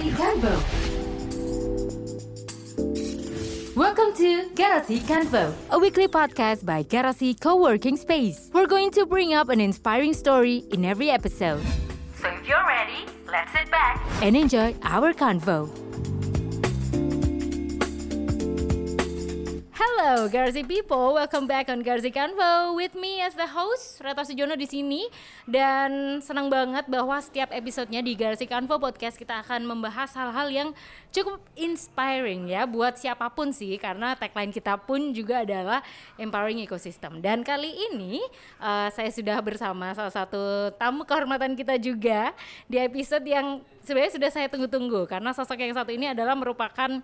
Convo. Welcome to Garasi Convo, a weekly podcast by Garasi Co-working Space. We're going to bring up an inspiring story in every episode. So if you're ready, let's sit back and enjoy our convo. Hello, Garzi people. Welcome back on Garzi Convo with me as the host Rata Sujono di sini dan senang banget bahwa setiap episodenya di Garzi Convo podcast kita akan membahas hal-hal yang cukup inspiring ya buat siapa pun sih karena tagline kita pun juga adalah empowering ecosystem. Dan kali ini uh, saya sudah bersama salah satu tamu kehormatan kita juga di episode yang sebenarnya sudah saya tunggu-tunggu karena sosok yang satu ini adalah merupakan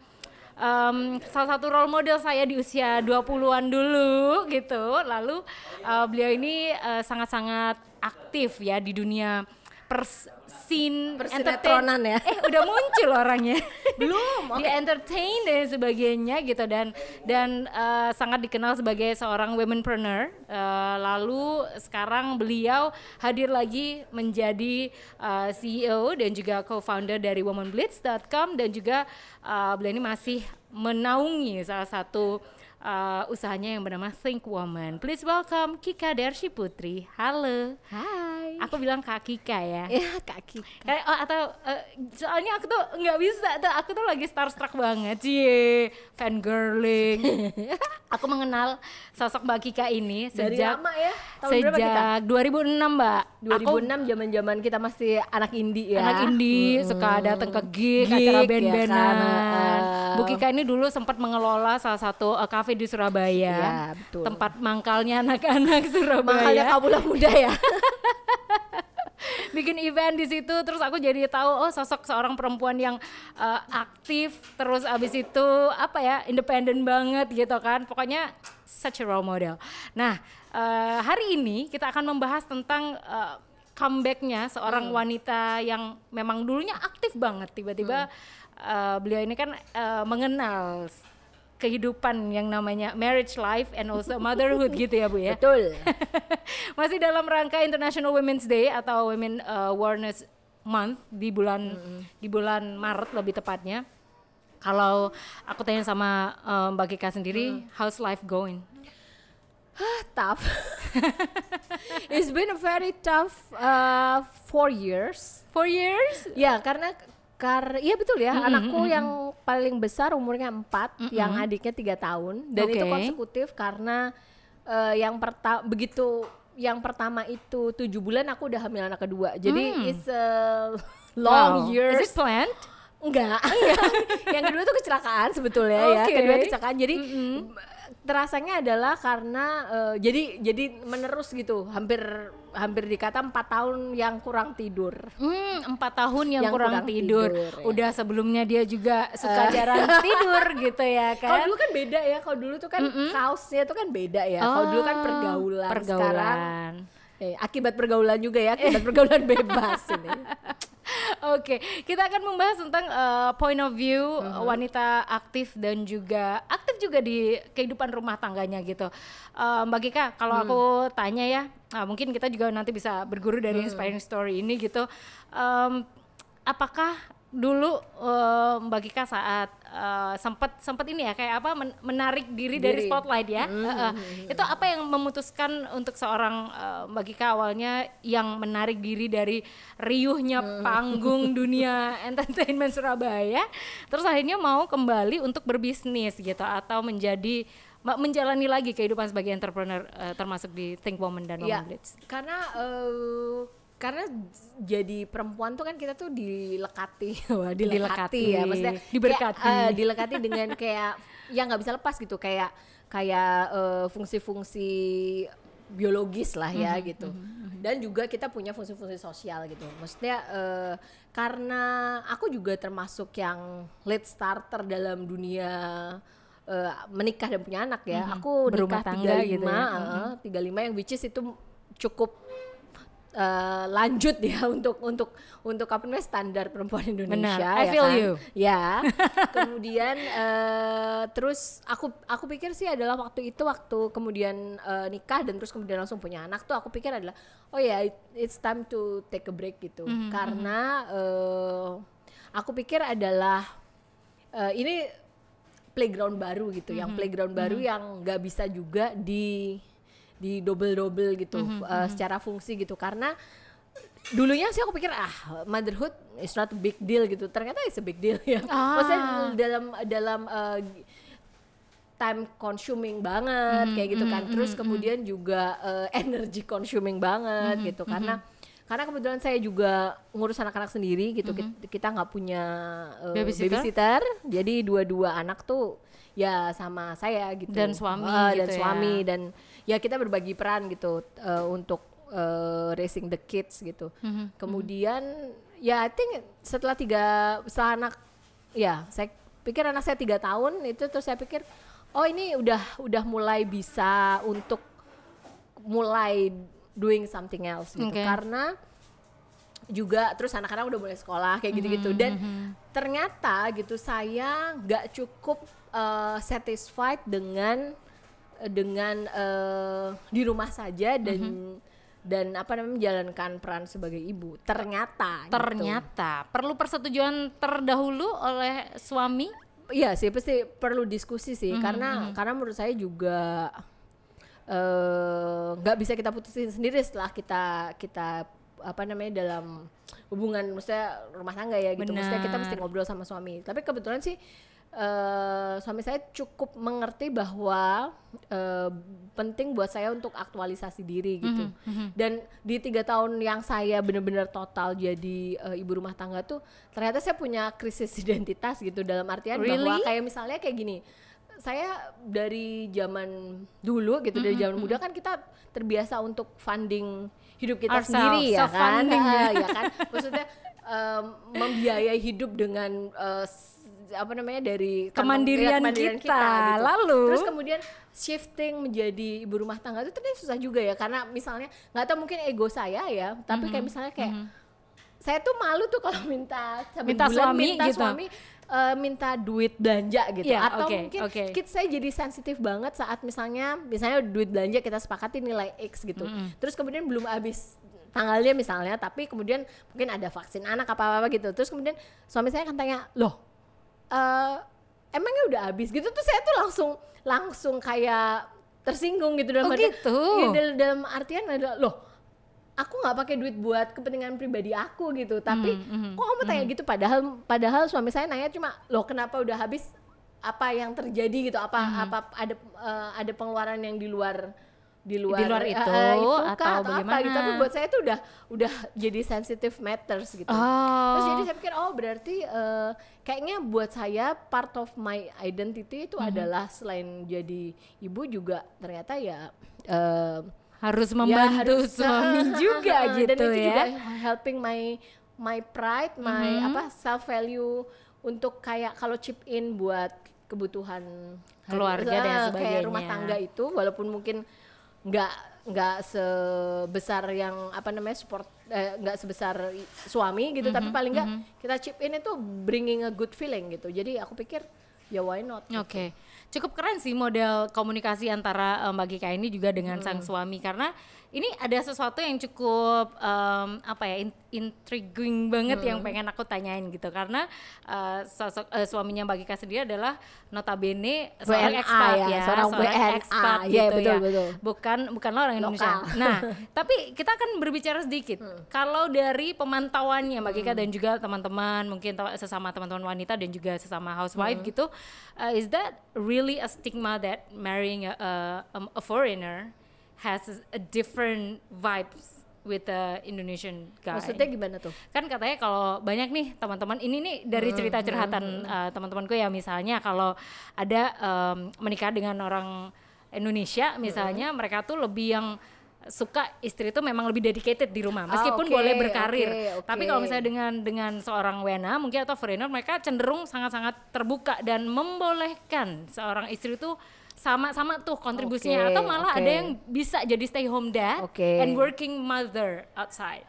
um, salah satu role model saya di usia 20-an dulu gitu. Lalu uh, beliau ini uh, sangat-sangat aktif ya di dunia pers scene Persinetronan ya. Eh udah muncul orangnya. Belum. Di entertain dan sebagainya gitu dan dan uh, sangat dikenal sebagai seorang womenpreneur. Uh, lalu sekarang beliau hadir lagi menjadi uh, CEO dan juga co-founder dari womanblitz.com dan juga uh, beliau ini masih menaungi salah satu uh, usahanya yang bernama Think Woman. Please welcome Kika Dershi Putri. Halo. Hai. Aku bilang Kak Kika ya. Ya kaki. Kayak oh, atau uh, soalnya aku tuh nggak bisa tuh aku tuh lagi starstruck banget sih fangirling. aku mengenal sosok Mbak Kika ini Dari sejak lama ya. Tahun berapa kita? sejak 2006 Mbak. Aku 2006 zaman-zaman kita masih anak indie ya. anak indie suka datang ke gig, Gig, acara ya band-bandan. kan, uh, Bu Kika ini dulu sempat mengelola salah satu uh, cafe di Surabaya. Iya, betul. Tempat mangkalnya anak-anak Surabaya. Makanya kabula muda ya. bikin event di situ terus aku jadi tahu oh sosok seorang perempuan yang uh, aktif terus abis itu apa ya independen banget gitu kan pokoknya such a role model nah uh, hari ini kita akan membahas tentang uh, comebacknya seorang wanita yang memang dulunya aktif banget tiba-tiba uh, beliau ini kan uh, mengenal kehidupan yang namanya marriage life and also motherhood gitu ya Bu ya. Betul. Masih dalam rangka International Women's Day atau Women uh, Awareness Month di bulan di bulan Maret lebih tepatnya. Kalau aku tanya sama uh, Mbak Kika sendiri, how's life going? Tough. It's been a very tough uh, four years. Four years? Ya karena kar iya betul ya anakku yang paling besar umurnya empat, yang adiknya tiga tahun dan itu Oke. konsekutif karena eh, yang pertama begitu yang pertama itu tujuh bulan aku udah hamil anak kedua jadi it's a long Wow. years Is it planned? Enggak. yang kedua tuh kecelakaan sebetulnya ya. Oke. Kedua kecelakaan. Jadi terasanya adalah karena eh, jadi jadi menerus gitu. Hampir hampir dikata empat tahun yang kurang tidur. Hmm, empat tahun yang, Yang kurang, kurang tidur. tidur, ya. Udah sebelumnya dia juga suka jarang tidur gitu ya Kalau kan? dulu kan beda ya. Kalau dulu tuh kan kaosnya tuh kan beda ya. Kalau dulu kan Oh, pergaulan. Sekarang Pergaulan. eh, akibat pergaulan juga ya. Akibat pergaulan bebas ini. Oke, kita akan membahas tentang uh, point of view uh, wanita aktif dan juga aktif juga di kehidupan rumah tangganya gitu. Uh, Mbak Kika, kalau aku tanya ya, uh, mungkin kita juga nanti bisa berguru dari inspiring story ini gitu. Um, apakah dulu uh, Mbak Kika saat uh, sempat sempat ini ya kayak apa men- menarik diri, dari Diri. spotlight ya, Uh, uh. itu apa yang memutuskan untuk seorang uh, Mbak Kika awalnya yang menarik diri dari riuhnya panggung dunia entertainment Surabaya, terus akhirnya mau kembali untuk berbisnis gitu atau menjadi menjalani lagi kehidupan sebagai entrepreneur uh, termasuk di Think Woman dan Iya, Woman Blitz. karena eh, karena jadi perempuan tuh kan kita tuh dilekati, wah dilekati, Dilekati, ya, maksudnya diberkati. kayak, eh, dilekati dengan kayak yang nggak bisa lepas gitu, kayak kayak eh, fungsi-fungsi biologis lah ya Mhm, gitu, dan juga kita punya fungsi-fungsi sosial gitu, maksudnya eh, karena aku juga termasuk yang late starter dalam dunia eh, menikah dan punya anak ya, aku Mhm. Berumah nikah tangga 35 gitu ya. 35 yang which is itu cukup eh, lanjut ya untuk untuk untuk apa namanya standar perempuan Indonesia Benar, I ya feel kan? you. Ya. kemudian eh, terus aku aku pikir sih adalah waktu itu waktu kemudian eh, nikah dan terus kemudian langsung punya anak tuh aku pikir adalah oh ya it- it's time to take a break gitu. Mhm, Karena eh, aku pikir adalah uh, ini playground baru gitu, yang playground baru yang nggak bisa juga di di double double gitu uh, secara fungsi gitu. Karena dulunya sih aku pikir ah motherhood is not a big deal gitu. Ternyata it's a big deal ya. Ah. maksudnya dalam dalam uh, time consuming banget kayak gitu kan. terus kemudian juga uh, energy consuming banget gitu. karena karena kebetulan saya juga ngurus anak-anak sendiri gitu. Kit- kita nggak punya uh, Babysitter? babysitter. Jadi dua-dua anak tuh ya sama saya gitu. Dan suami Uh, dan gitu ya. suami dan ya kita berbagi peran gitu uh, untuk uh, raising the kids gitu. Mhm, Kemudian ya I think setelah tiga setelah anak ya saya pikir anak saya tiga tahun itu terus saya pikir oh ini udah udah mulai bisa untuk mulai doing something else gitu Oke. karena juga terus anak-anak udah mulai sekolah kayak gitu-gitu dan ternyata gitu saya nggak cukup uh, satisfied dengan dengan eh, di rumah saja dan dan apa namanya menjalankan peran sebagai ibu. Ternyata gitu. Ternyata. Perlu persetujuan terdahulu oleh suami. Iya sih pasti perlu diskusi sih. Karena karena menurut saya juga eh, nggak bisa kita putusin sendiri setelah kita kita apa namanya dalam hubungan maksudnya rumah tangga ya gitu. Maksudnya kita mesti ngobrol sama suami. Tapi kebetulan sih eh, suami saya cukup mengerti bahwa eh, penting buat saya untuk aktualisasi diri gitu. Dan di tiga tahun yang saya benar-benar total jadi eh, ibu rumah tangga tuh ternyata saya punya krisis identitas gitu. Dalam artian bahwa Really? kayak misalnya kayak gini saya dari zaman dulu gitu dari zaman muda kan kita terbiasa untuk funding hidup kita Ourselves, sendiri ya kan? Ya. Kan? Maksudnya em, membiayai hidup dengan s- apa namanya dari kantong- Kemandirian ya, kemandirian kita. Lalu? terus kemudian shifting menjadi ibu rumah tangga itu ternyata susah juga ya karena misalnya nggak tahu mungkin ego saya ya tapi kayak misalnya kayak saya tuh malu tuh kalau minta Minta bulan suami minta gitu. suami eh, minta duit belanja gitu Iya, atau oke, mungkin kids saya jadi sensitif banget saat misalnya misalnya duit belanja kita sepakati nilai X gitu terus kemudian belum habis tanggalnya misalnya tapi kemudian mungkin ada vaksin anak apa apa gitu terus kemudian suami saya akan tanya loh eh emangnya udah habis gitu? Tuh saya tuh langsung langsung kayak tersinggung gitu dalam Oh, arti- gitu? ya, dalam, dalam artian adalah loh aku nggak pakai duit buat kepentingan pribadi aku gitu. Tapi Hmm, kok kamu tanya gitu? Padahal padahal suami saya nanya cuma loh kenapa udah habis? Apa yang terjadi gitu? Apa Hmm. apa ada eh, ada pengeluaran yang di luar di luar, Di luar eh, itu, eh, atau kah, apa bagaimana? gitu tapi buat saya tuh udah udah jadi sensitive matters gitu Oh. terus jadi saya pikir oh berarti eh, kayaknya buat saya part of my identity itu Mhm. adalah selain jadi ibu juga ternyata ya eh, harus ya membantu harus- suami juga gitu dan itu ya. juga helping my my pride my Mhm. apa self value untuk kayak kalau chip in buat kebutuhan hari- Keluarga dan sebagainya. kayak rumah tangga itu walaupun mungkin nggak nggak sebesar yang apa namanya support eh, nggak sebesar i- suami gitu Mhm, tapi paling nggak kita chip in itu bringing a good feeling gitu jadi aku pikir ya why not gitu. Oke, cukup keren sih model komunikasi antara eh, Mbak Gika ini juga dengan Hmm. sang suami karena ini ada sesuatu yang cukup em, apa ya in- intriguing banget yang Hmm. pengen aku tanyain gitu karena eh, sosok eh, suaminya Mbak Gika sendiri adalah notabene seorang expat ya, ya, seorang WNA, expat iya, gitu betul, ya. betul. Bukan bukanlah orang Indonesia. Lokal. Nah, tapi kita akan berbicara sedikit. Hmm. Kalau dari pemantauannya Mbak Gika dan juga teman-teman mungkin sesama teman-teman wanita dan juga sesama Hmm. housewife gitu, uh, is that really a stigma that marrying a, a, um, a foreigner has a different vibes with the Indonesian guy? maksudnya gimana tuh? Kan katanya kalau banyak nih teman-teman ini nih dari cerita curhatan uh, teman-temanku ya. Misalnya kalau ada um, menikah dengan orang Indonesia misalnya mereka tuh lebih yang suka istri itu memang lebih dedicated di rumah meskipun oke, boleh berkarir oke, oke. tapi kalau misalnya dengan dengan seorang wena mungkin atau foreigner mereka cenderung sangat-sangat terbuka dan membolehkan seorang istri itu sama-sama tuh kontribusinya Oke, atau malah oke. ada yang bisa jadi stay home dad Oke. and working mother outside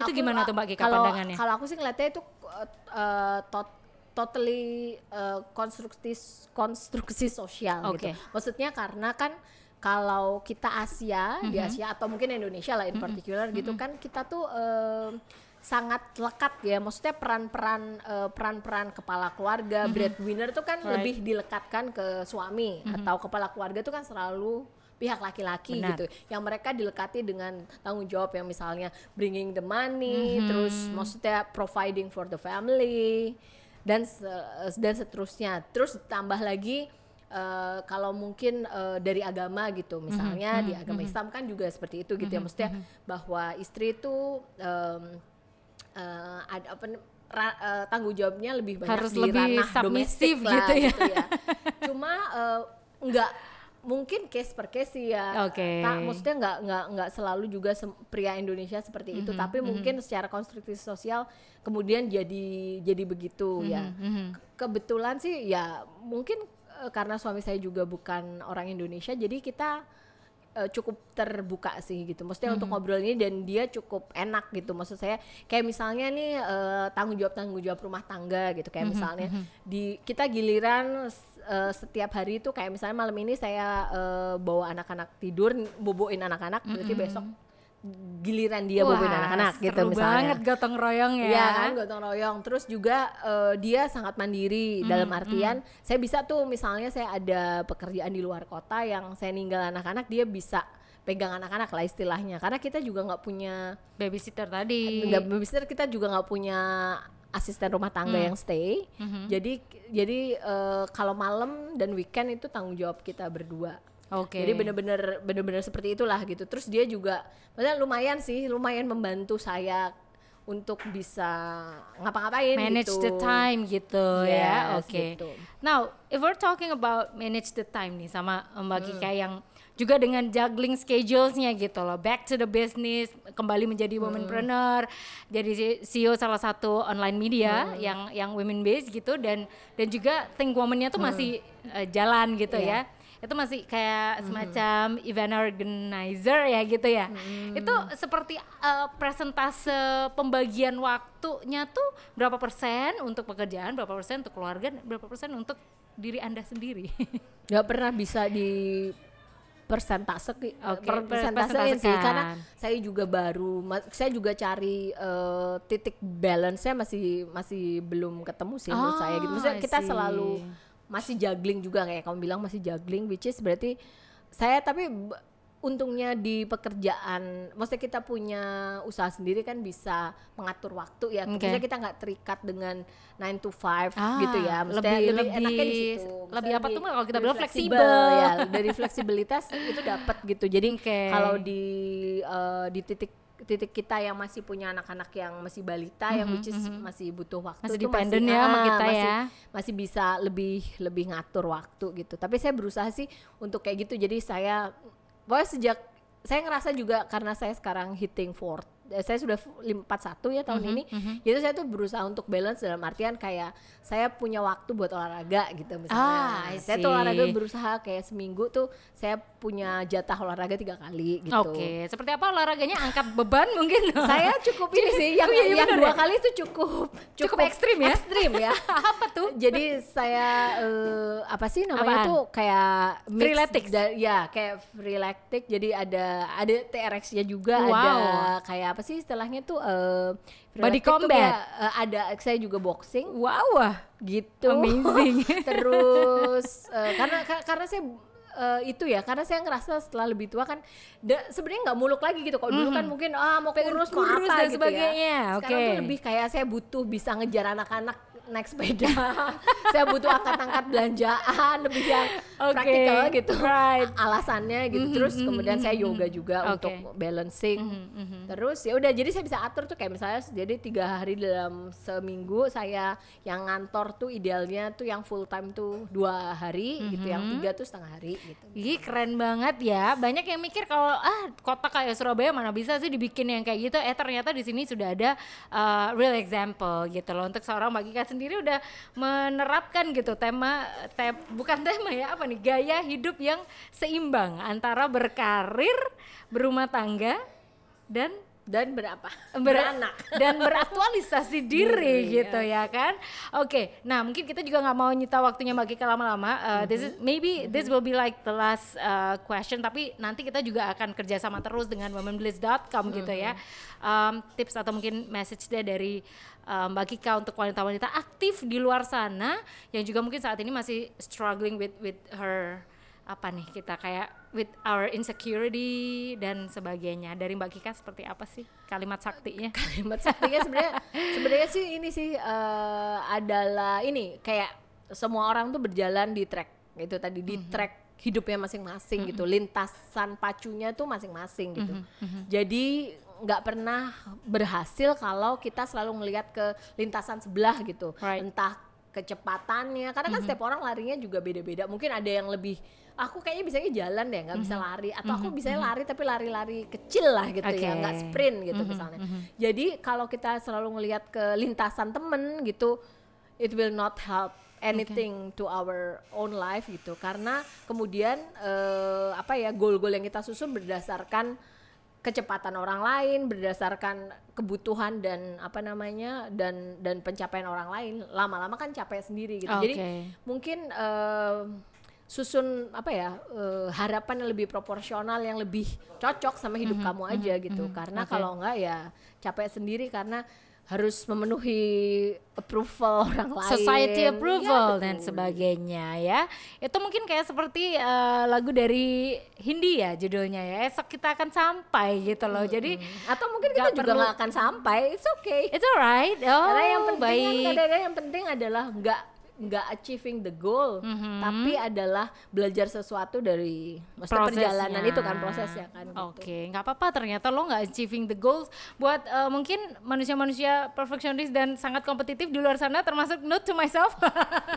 itu Aku, gimana uh, tuh Mbak Gika kalau- pandangannya? Kalau aku sih ngeliatnya itu uh, tot- totally uh, konstruksi konstruksi sosial Oke. gitu. Maksudnya karena kan kalau kita Asia di Mhm. Asia atau mungkin Indonesia lah in particular gitu kan kita tuh um, sangat lekat ya. Maksudnya peran-peran eh, peran-peran kepala keluarga breadwinner tuh kan Right. lebih dilekatkan ke suami atau kepala keluarga tuh kan selalu pihak laki-laki gitu. Yang mereka dilekati dengan tanggung jawab yang misalnya bringing the money terus maksudnya providing for the family dan se- dan seterusnya. Terus tambah lagi eh, kalau mungkin eh, dari agama gitu misalnya di agama Islam kan juga seperti itu gitu ya maksudnya bahwa istri itu em, eh, ada apa ra- eh, tanggung jawabnya lebih banyak Harus di lebih ranah domestik lah gitu ya. ya. Cuma eh, nggak mungkin case per case sih ya. Oke. Tak- maksudnya nggak nggak nggak selalu juga pria Indonesia seperti Mhm, itu, tapi mungkin secara konstruksi sosial kemudian jadi jadi begitu ya. Mhm, Ke- Kebetulan sih ya mungkin karena suami saya juga bukan orang Indonesia, jadi kita eh, cukup terbuka sih gitu. Maksudnya untuk ngobrol ini dan dia cukup enak gitu. Maksud saya kayak misalnya nih eh, tanggung jawab tanggung jawab rumah tangga gitu. Kayak misalnya di kita giliran eh, setiap hari itu kayak misalnya malam ini saya eh, bawa anak-anak tidur, boboin anak-anak, berarti besok giliran dia boboin Wah, anak-anak gitu seru misalnya. banget gotong royong ya. Iya kan gotong royong. Terus juga eh, dia sangat mandiri dalam artian saya bisa tuh misalnya saya ada pekerjaan di luar kota yang saya ninggal anak-anak dia bisa pegang anak-anak lah istilahnya. Karena kita juga nggak punya Babysitter tadi. nggak babysitter kita juga nggak punya asisten rumah tangga yang stay. Jadi jadi eh, kalau malam dan weekend itu tanggung jawab kita berdua. Oke. Jadi bener-bener bener-bener seperti itulah gitu. Terus dia juga, maksudnya lumayan sih, lumayan membantu saya untuk bisa ngapa-ngapain manage gitu. the time gitu ya. Yes, Oke. gitu. Now, if we're talking about manage the time nih sama Mbak Hmm. Kika yang juga dengan juggling schedulesnya gitu loh, back to the business, kembali menjadi Hmm. womanpreneur, jadi CEO salah satu online media Hmm. yang yang women based gitu dan dan juga think woman-nya tuh masih eh, jalan gitu Hmm. Iya. ya. Itu masih kayak semacam event organizer ya gitu ya. Hmm. Itu seperti eh, presentase pembagian waktunya tuh berapa persen untuk pekerjaan, berapa persen untuk keluarga, berapa persen untuk diri Anda sendiri. Gak pernah bisa di persentase ki- Oke, per- per- persentasein sih karena saya juga baru saya juga cari eh, titik balance-nya masih masih belum ketemu sih menurut saya gitu. Maksudnya I kita selalu masih juggling juga kayak kamu bilang masih juggling which is berarti saya tapi untungnya di pekerjaan maksudnya kita punya usaha sendiri kan bisa mengatur waktu ya. Maksudnya kita nggak terikat dengan 9 to 5 Ah, gitu ya. Maksudnya lebih- lebih, enaknya di lebih- situ lebih apa tuh, Mbak, kalau kita lebih bilang fleksibel. ya dari fleksibilitas itu dapat gitu. Jadi Oke. kalau di eh, di titik titik kita yang masih punya anak-anak yang masih balita yang which is masih butuh waktu Masih tuh dependent ya sama ah, kita masih, ya. masih bisa lebih lebih ngatur waktu gitu. Tapi saya berusaha sih untuk kayak gitu. Jadi saya pokoknya sejak saya ngerasa juga karena saya sekarang hitting fourth eh, saya sudah 41 ya tahun Mhm, ini jadi saya tuh berusaha untuk balance dalam artian kayak saya punya waktu buat olahraga gitu misalnya Ah, saya tuh olahraga berusaha kayak seminggu tuh saya punya jatah olahraga tiga kali gitu Oke, seperti apa olahraganya? Angkat beban mungkin? saya cukup ini sih yang Oh iya, iya yang dua ya? kali itu cukup Cukup ekstrim ya? ekstrim ya apa tuh? jadi saya eh, apa sih namanya Apaan? tuh kayak Freeletics? ya kayak freeletics jadi ada ada TRX-nya juga Wow. ada kayak apa sih istilahnya tuh eh, Body combat? kayak, eh, ada saya juga boxing Wow, gitu Amazing. terus eh, karena ka- karena saya eh, itu ya karena saya ngerasa setelah lebih tua kan sebenarnya nggak muluk lagi gitu kalau dulu kan mungkin ah mau Pengen kurus mau kurus apa dan gitu sebagainya, ya sekarang oke. tuh lebih kayak saya butuh bisa ngejar anak-anak naik sepeda saya butuh angkat-angkat belanjaan lebih yang Oke, praktikal gitu right. alasannya gitu terus kemudian saya yoga juga Oke. untuk balancing terus ya udah jadi saya bisa atur tuh kayak misalnya jadi tiga hari dalam seminggu saya yang ngantor tuh idealnya tuh yang full time tuh dua hari gitu yang tiga tuh setengah hari gitu Ih keren banget ya. Banyak yang mikir kalau ah kota kayak Surabaya mana bisa sih dibikin yang kayak gitu. Eh ternyata di sini sudah ada uh, real example gitu loh. Untuk seorang Mbak sendiri udah menerapkan gitu tema te, bukan tema ya apa nih gaya hidup yang seimbang antara berkarir, berumah tangga dan dan berapa? Ber- beranak. dan beraktualisasi diri Diri, gitu ya kan? Oke nah mungkin kita juga nggak mau nyita waktunya bagi ke lama-lama. Uh, this is maybe this will be like the last uh, question tapi nanti kita juga akan kerjasama terus dengan womenbliss.com gitu ya. Um, tips atau mungkin message deh dari um, Mbak Kika untuk wanita-wanita aktif di luar sana yang juga mungkin saat ini masih struggling with with her apa nih kita kayak with our insecurity dan sebagainya? Dari Mbak Kika seperti apa sih kalimat saktinya? Kalimat saktinya sebenarnya sebenarnya sih ini sih eh, adalah ini kayak semua orang tuh berjalan di track itu tadi di track hidupnya masing-masing gitu lintasan pacunya tuh masing-masing gitu. Jadi nggak pernah berhasil kalau kita selalu melihat ke lintasan sebelah gitu. Right. entah kecepatannya karena kan setiap orang larinya juga beda-beda. Mungkin ada yang lebih aku kayaknya bisanya jalan deh nggak bisa lari. Atau aku bisanya lari tapi lari-lari kecil lah gitu ya Oke. nggak sprint gitu misalnya. Jadi kalau kita selalu ngelihat ke lintasan temen gitu it will not help anything to our own life gitu. Karena kemudian eh, apa ya goal-goal yang kita susun berdasarkan kecepatan orang lain berdasarkan kebutuhan dan apa namanya dan dan pencapaian orang lain lama-lama kan capek sendiri gitu. Jadi Oke. mungkin eh, susun apa ya eh, harapan yang lebih proporsional yang lebih cocok sama hidup kamu aja gitu karena Oke. kalau enggak ya capek sendiri karena harus memenuhi approval orang lain society Ya, approval betul. dan sebagainya ya. Itu mungkin kayak seperti eh, lagu dari Hindi ya judulnya ya. Esok kita akan sampai gitu loh. Jadi atau mungkin kita juga nggak akan sampai it's okay it's alright. Oh, karena yang penting kan baik. kadang-kadang yang penting adalah nggak nggak achieving the goal Mhm. tapi adalah belajar sesuatu dari maksudnya Prosesnya. perjalanan itu kan prosesnya kan gitu. Oke, nggak apa-apa ternyata lo nggak achieving the goals buat eh, mungkin manusia-manusia perfectionist dan sangat kompetitif di luar sana termasuk note to myself.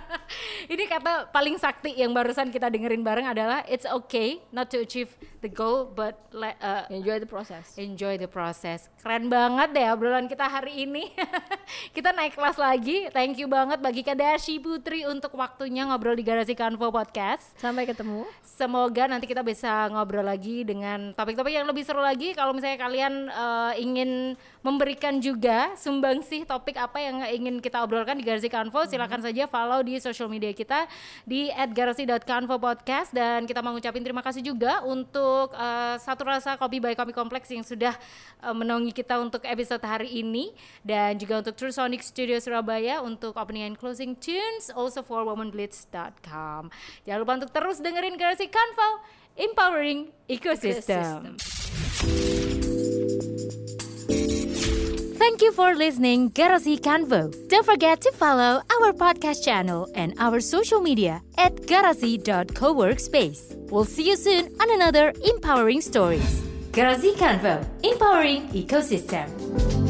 Ini kata paling sakti yang barusan kita dengerin bareng adalah it's okay not to achieve the goal but le- eh, enjoy the process enjoy the process. Keren banget deh obrolan kita hari ini. kita naik kelas lagi. Thank you banget bagi Kadashi Putri untuk waktunya ngobrol di Garasi Kanvo Podcast. sampai ketemu Semoga nanti kita bisa ngobrol lagi dengan topik-topik yang lebih seru lagi. Kalau misalnya kalian eh, ingin memberikan juga sumbangsih topik apa yang ingin kita obrolkan di Garasi Kanvo, silakan saja follow di social media kita di @garasi.kanvopodcast dan kita mau ngucapin terima kasih juga untuk eh, satu rasa kopi by Kopi Kompleks yang sudah eh, menaungi kita untuk episode hari ini dan juga untuk True Sonic Studio Surabaya untuk opening and closing tunes also for womanblitz.com. Jangan lupa untuk terus dengerin Garasi Kanvo Empowering Ecosystem. Thank you for listening Garasi Canvo. Don't forget to follow our podcast channel and our social media at garasi.coworkspace. We'll see you soon on another empowering stories. Garasi Canvo, empowering ecosystem.